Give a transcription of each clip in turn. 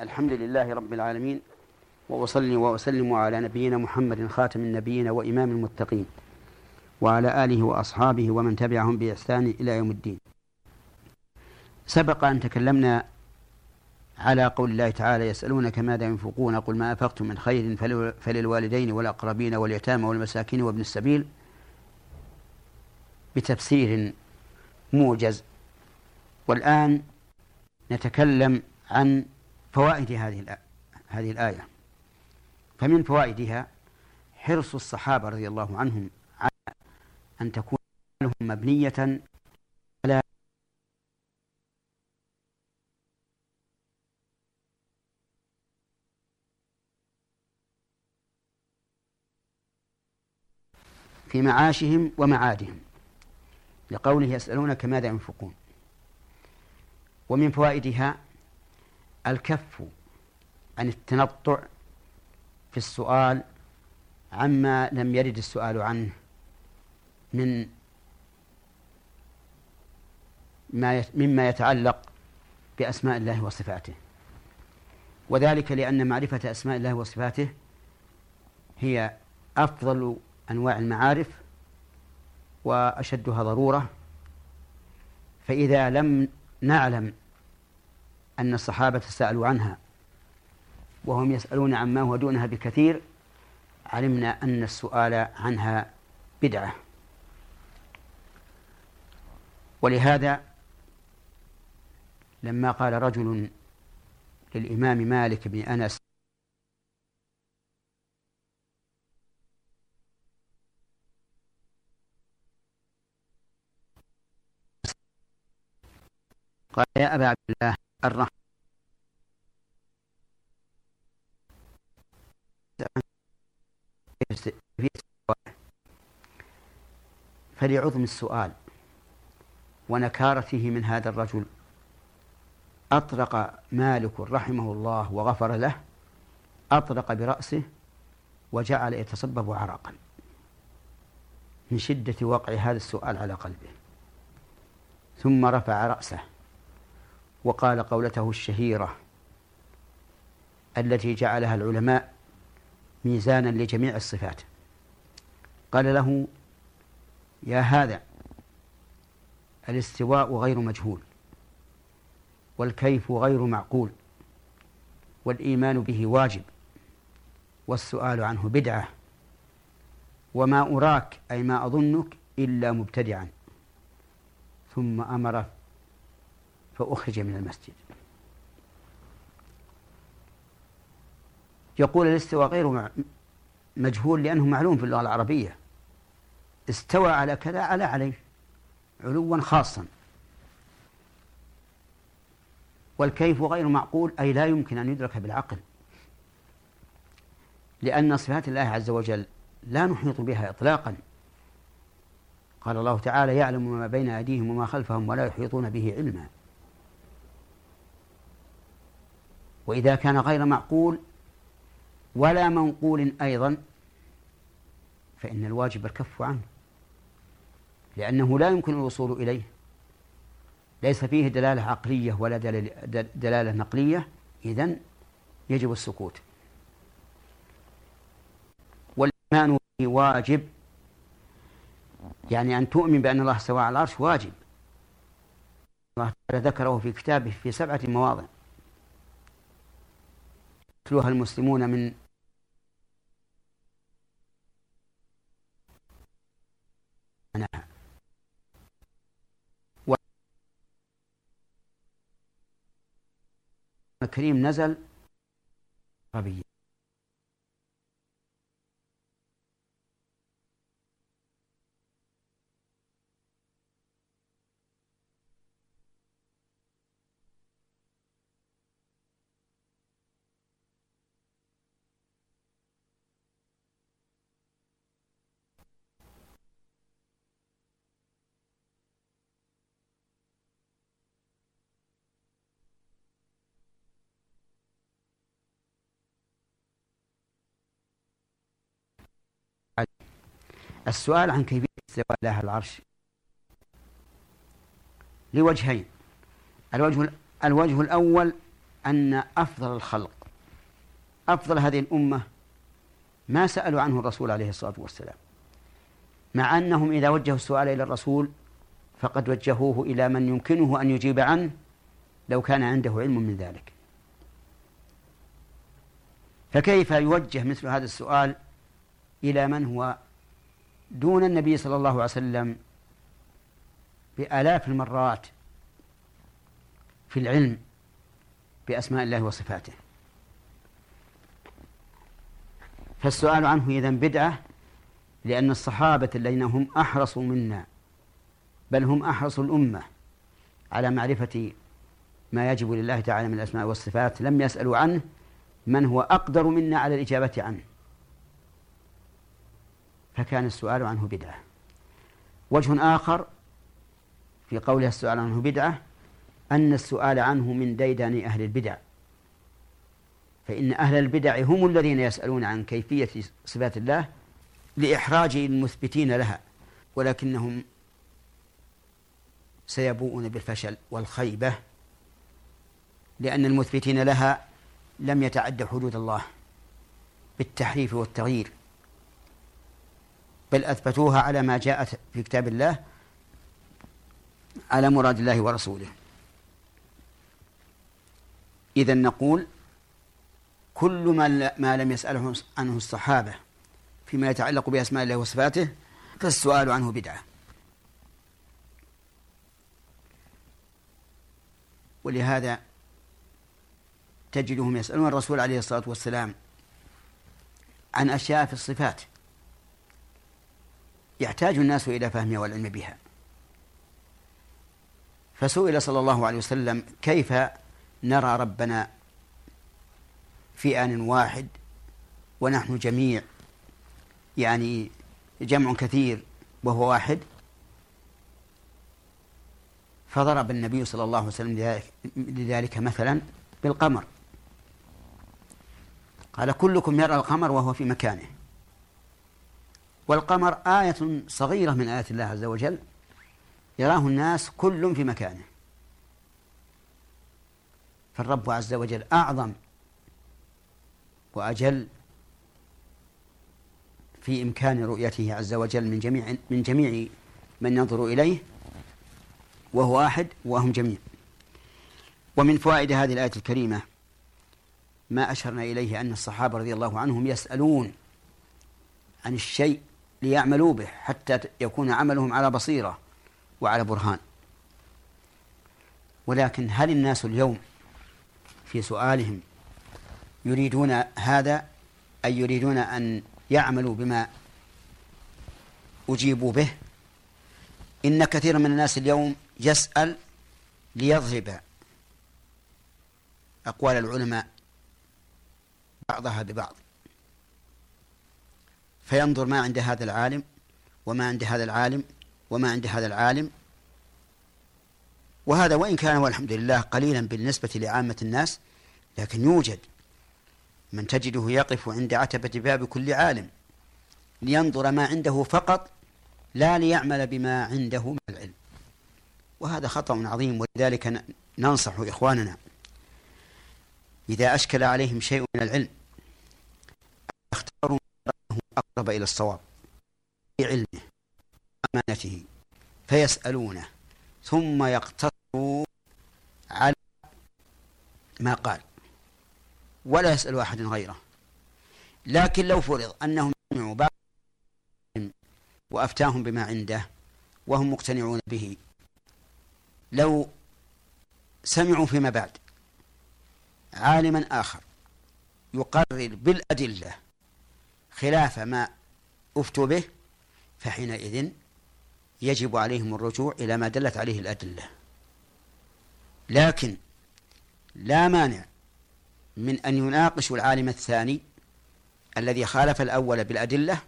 الحمد لله رب العالمين وأصلي وأسلم على نبينا محمد خاتم النبيين وإمام المتقين وعلى آله وأصحابه ومن تبعهم بإحسان إلى يوم الدين. سبق أن تكلمنا على قول الله تعالى يسألونك ماذا ينفقون؟ قل ما أفقتم من خير فللوالدين والأقربين واليتامى والمساكين وابن السبيل. بتفسير موجز. والآن نتكلم عن فوائد هذه هذه الآية. فمن فوائدها حرص الصحابة رضي الله عنهم على أن تكون لهم مبنية على في معاشهم ومعادهم. لقوله يسألونك ماذا ينفقون. ومن فوائدها الكف عن التنطع في السؤال عما لم يرد السؤال عنه من ما مما يتعلق بأسماء الله وصفاته. وذلك لأن معرفة أسماء الله وصفاته هي أفضل أنواع المعارف وأشدها ضرورة. فإذا لم نعلم أن الصحابة سألوا عنها وهم يسألون عما هو دونها بكثير. علمنا أن السؤال عنها بدعة. ولهذا لما قال رجل للإمام مالك بن أنس قال يا أبا عبد الله الرحمة. فلعظم السؤال ونكارته من هذا الرجل. أطرق مالك رحمه الله وغفر له أطرق برأسه وجعل يتصبب عرقا. من شدة وقع هذا السؤال على قلبه. ثم رفع رأسه. وقال قولته الشهيرة التي جعلها العلماء ميزانا لجميع الصفات. قال له يا هذا الاستواء غير مجهول والكيف غير معقول والإيمان به واجب والسؤال عنه بدعة وما أراك أي ما أظنك إلا مبتدعا. ثم أمر فأخرج من المسجد. يقول الاستواء غير مجهول لأنه معلوم في اللغة العربية. استوى على كذا على عليه. علوا خاصا. والكيف غير معقول أي لا يمكن أن يدرك بالعقل. لأن صفات الله عز وجل لا نحيط بها إطلاقا. قال الله تعالى يعلم ما بين أيديهم وما خلفهم ولا يحيطون به علما. وإذا كان غير معقول ولا منقول أيضا فإن الواجب الكف عنه لأنه لا يمكن الوصول إليه. ليس فيه دلالة عقلية ولا دلالة نقلية إذن يجب السكوت. والإيمان واجب. يعني أن تؤمن بأن الله استوى على العرش واجب. الله تعالى ذكره في كتابه في سبعة مواضع. يتلوها المسلمون من الكريم نزل عربيا السؤال عن كيفية استواء الله العرش. لوجهين. الوجه الوجه الأول أن أفضل الخلق. أفضل هذه الأمة ما سألوا عنه الرسول عليه الصلاة والسلام. مع أنهم إذا وجهوا السؤال إلى الرسول فقد وجهوه إلى من يمكنه أن يجيب عنه لو كان عنده علم من ذلك. فكيف يوجه مثل هذا السؤال إلى من هو دون النبي صلى الله عليه وسلم بآلاف المرات في العلم بأسماء الله وصفاته. فالسؤال عنه إذن بدعة لأن الصحابة الذين هم أحرصوا منا بل هم أحرص الأمة على معرفة ما يجب لله تعالى من الأسماء والصفات لم يسألوا عنه من هو أقدر منا على الإجابة عنه. فكان السؤال عنه بدعة. وجه آخر في قولها السؤال عنه بدعة أن السؤال عنه من ديدن أهل البدع. فإن أهل البدع هم الذين يسألون عن كيفية صفات الله لإحراج المثبتين لها ولكنهم سيبوءون بالفشل والخيبة لأن المثبتين لها لم يتعد حدود الله بالتحريف والتغيير. بل أثبتوها على ما جاءت في كتاب الله على مراد الله ورسوله. إذا نقول كل ما ما لم يسأله عنه الصحابة فيما يتعلق بأسماء الله وصفاته فالسؤال عنه بدعة. ولهذا تجدهم يسألون الرسول عليه الصلاة والسلام عن أشياء في الصفات. يحتاج الناس إلى فهمها والعلم بها. فسئل صلى الله عليه وسلم كيف نرى ربنا في آن واحد ونحن جميع؟ يعني جمع كثير وهو واحد. فضرب النبي صلى الله عليه وسلم لذلك مثلا بالقمر. قال كلكم يرى القمر وهو في مكانه. والقمر آية صغيرة من آيات الله عز وجل. يراه الناس كل في مكانه. فالرب عز وجل أعظم وأجل في إمكان رؤيته عز وجل من جميع من جميع من ينظر إليه وهو واحد وهم جميع. ومن فوائد هذه الآية الكريمة ما أشرنا إليه أن الصحابة رضي الله عنهم يسألون عن الشيء ليعملوا به حتى يكون عملهم على بصيرة وعلى برهان. ولكن هل الناس اليوم في سؤالهم يريدون هذا أي يريدون أن يعملوا بما أجيبوا به؟ إن كثيرا من الناس اليوم يسأل ليضرب أقوال العلماء بعضها ببعض. فينظر ما عند هذا العالم وما عند هذا العالم وما عند هذا العالم. وهذا وإن كان والحمد لله قليلا بالنسبة لعامة الناس لكن يوجد من تجده يقف عند عتبة باب كل عالم لينظر ما عنده فقط لا ليعمل بما عنده من العلم. وهذا خطأ عظيم ولذلك ننصح إخواننا إذا أشكل عليهم شيء من العلم اختاروا أقرب إلى الصواب في علمه أمانته فيسألونه ثم يقتصروا على ما قال ولا يسأل أحد غيره. لكن لو فرض أنهم سمعوا بعض وأفتاهم بما عنده وهم مقتنعون به لو سمعوا فيما بعد عالما آخر يقرر بالأدلة خلاف ما أفتوا به فحينئذ يجب عليهم الرجوع إلى ما دلت عليه الأدلة. لكن لا مانع من أن يناقشوا العالم الثاني الذي خالف الأول بالأدلة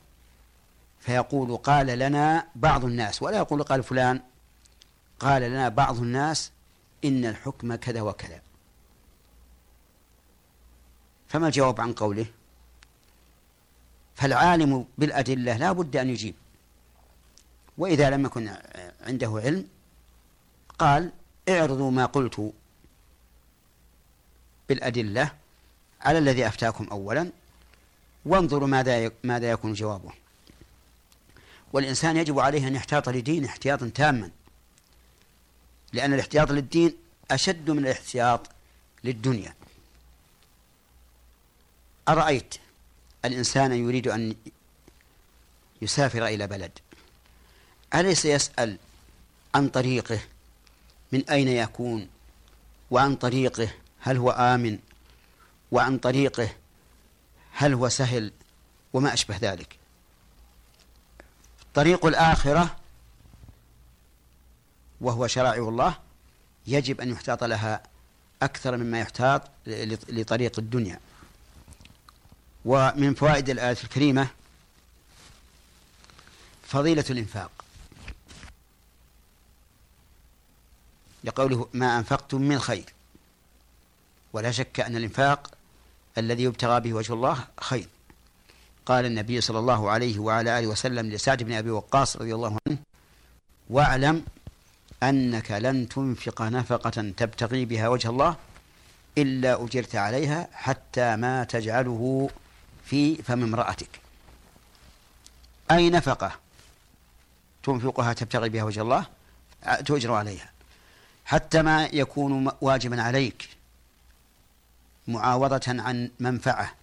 فيقول قال لنا بعض الناس ولا يقول قال فلان قال لنا بعض الناس إن الحكم كذا وكذا. فما الجواب عن قوله؟ فالعالم بالأدلة لا بد أن يجيب. وإذا لم يكن عنده علم قال اعرضوا ما قلت بالأدلة على الذي أفتاكم أولا وانظروا ماذا ماذا يكون جوابه. والإنسان يجب عليه أن يحتاط لدينه احتياطا تاما لأن الاحتياط للدين أشد من الاحتياط للدنيا. أرأيت؟ الإنسان يريد أن يسافر إلى بلد. أليس يسأل عن طريقه؟ من أين يكون؟ وعن طريقه هل هو آمن؟ وعن طريقه هل هو سهل؟ وما أشبه ذلك. طريق الآخرة وهو شرائع الله يجب أن يحتاط لها أكثر مما يحتاط لطريق الدنيا. ومن فوائد الآية الكريمة فضيلة الإنفاق. لقوله ما أنفقتم من خير. ولا شك أن الإنفاق الذي يبتغى به وجه الله خير. قال النبي صلى الله عليه وعلى آله وسلم لسعد بن أبي وقاص رضي الله عنه واعلم أنك لن تنفق نفقة تبتغي بها وجه الله إلا أجرت عليها حتى ما تجعله في فم امرأتك. أي نفقة؟ تنفقها تبتغي بها وجه الله؟ تؤجر عليها. حتى ما يكون واجبا عليك. معاوضة عن منفعة.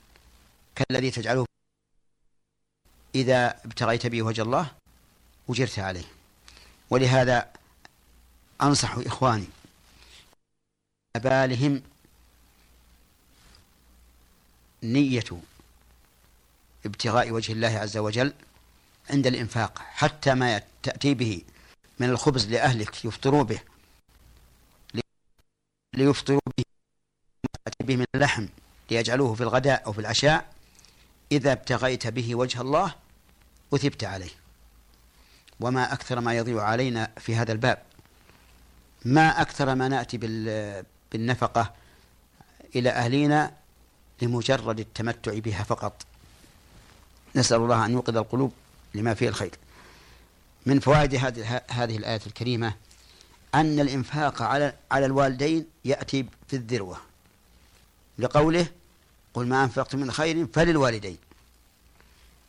كالذي تجعله إذا ابتغيت به وجه الله أجرت عليه. ولهذا أنصح إخواني بالهم نية ابتغاء وجه الله عز وجل عند الإنفاق حتى ما تأتي به من الخبز لأهلك يفطروا به ليفطروا به تأتي به من اللحم ليجعلوه في الغداء أو في العشاء إذا ابتغيت به وجه الله أثبت عليه. وما أكثر ما يضيع علينا في هذا الباب. ما أكثر ما نأتي بالنفقة إلى أهلنا لمجرد التمتع بها فقط. نسأل الله أن يوقظ القلوب لما فيه الخير. من فوائد هذه هذه الآية الكريمة أن الإنفاق على على الوالدين يأتي في الذروة. لقوله قل ما أنفقت من خير فللوالدين.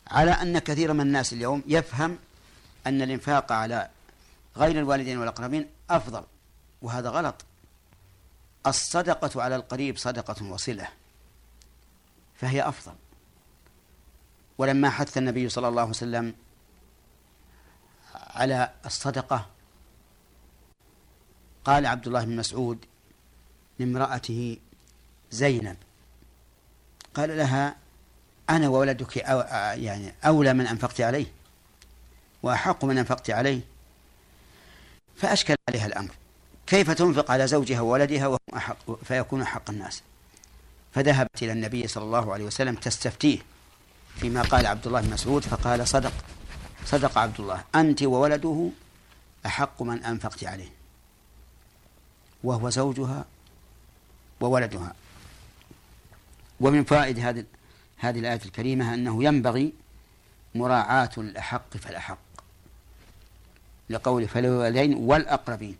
على أن كثير من الناس اليوم يفهم أن الإنفاق على غير الوالدين والأقربين أفضل وهذا غلط. الصدقة على القريب صدقة وصلة فهي أفضل. ولما حث النبي صلى الله عليه وسلم على الصدقة قال عبد الله بن مسعود لامرأته زينب قال لها أنا وولدك أو يعني أولى من أنفقت عليه وأحق من أنفقت عليه فأشكل عليها الأمر كيف تنفق على زوجها وولدها وهم أحق فيكون أحق الناس؟ فذهبت إلى النبي صلى الله عليه وسلم تستفتيه فيما قال عبد الله بن مسعود فقال صدق صدق عبد الله. أنت وولده أحق من أنفقت عليه وهو زوجها وولدها. ومن فوائد هذه هذه الآية الكريمة أنه ينبغي مراعاة الأحق فالأحق لقول فالوالدين والأقربين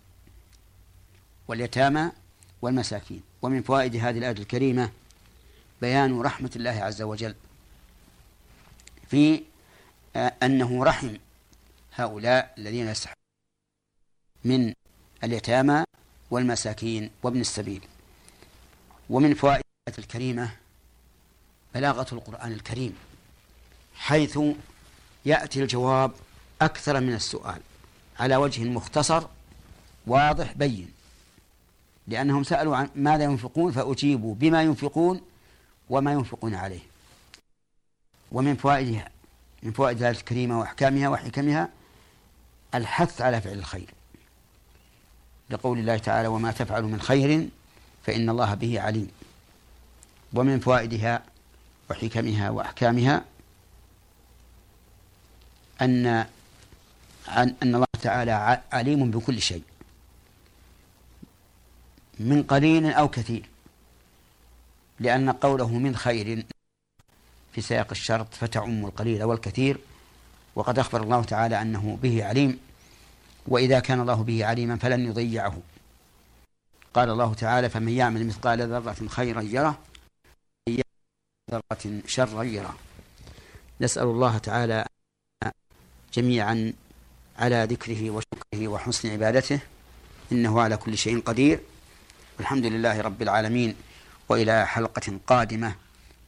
واليتامى والمساكين. ومن فوائد هذه الآية الكريمة بيان رحمة الله عز وجل. في آه، أنه رحم هؤلاء الذين يستحقون من اليتامى والمساكين وابن السبيل. ومن فوائد الكريمة بلاغة القرآن الكريم حيث يأتي الجواب أكثر من السؤال على وجه مختصر واضح بين لأنهم سألوا عن ماذا ينفقون فأجيبوا بما ينفقون وما ينفقون عليه. ومن فوائدها من فوائد الآية الكريمة وأحكامها وحكمها الحث على فعل الخير. لقول الله تعالى وما تفعل من خير فإن الله به عليم ومن فوائدها وحكمها وأحكامها أن أن الله تعالى عليم بكل شيء. من قليل أو كثير. لأن قوله من خير في سياق الشرط فتعم القليل والكثير وقد أخبر الله تعالى أنه به عليم وإذا كان الله به عليما فلن يضيعه. قال الله تعالى فمن يعمل مثقال ذرة خيرا يره ذرة شرا يره. نسأل الله تعالى جميعا على ذكره وشكره وحسن عبادته إنه على كل شيء قدير. الحمد لله رب العالمين وإلى حلقة قادمة.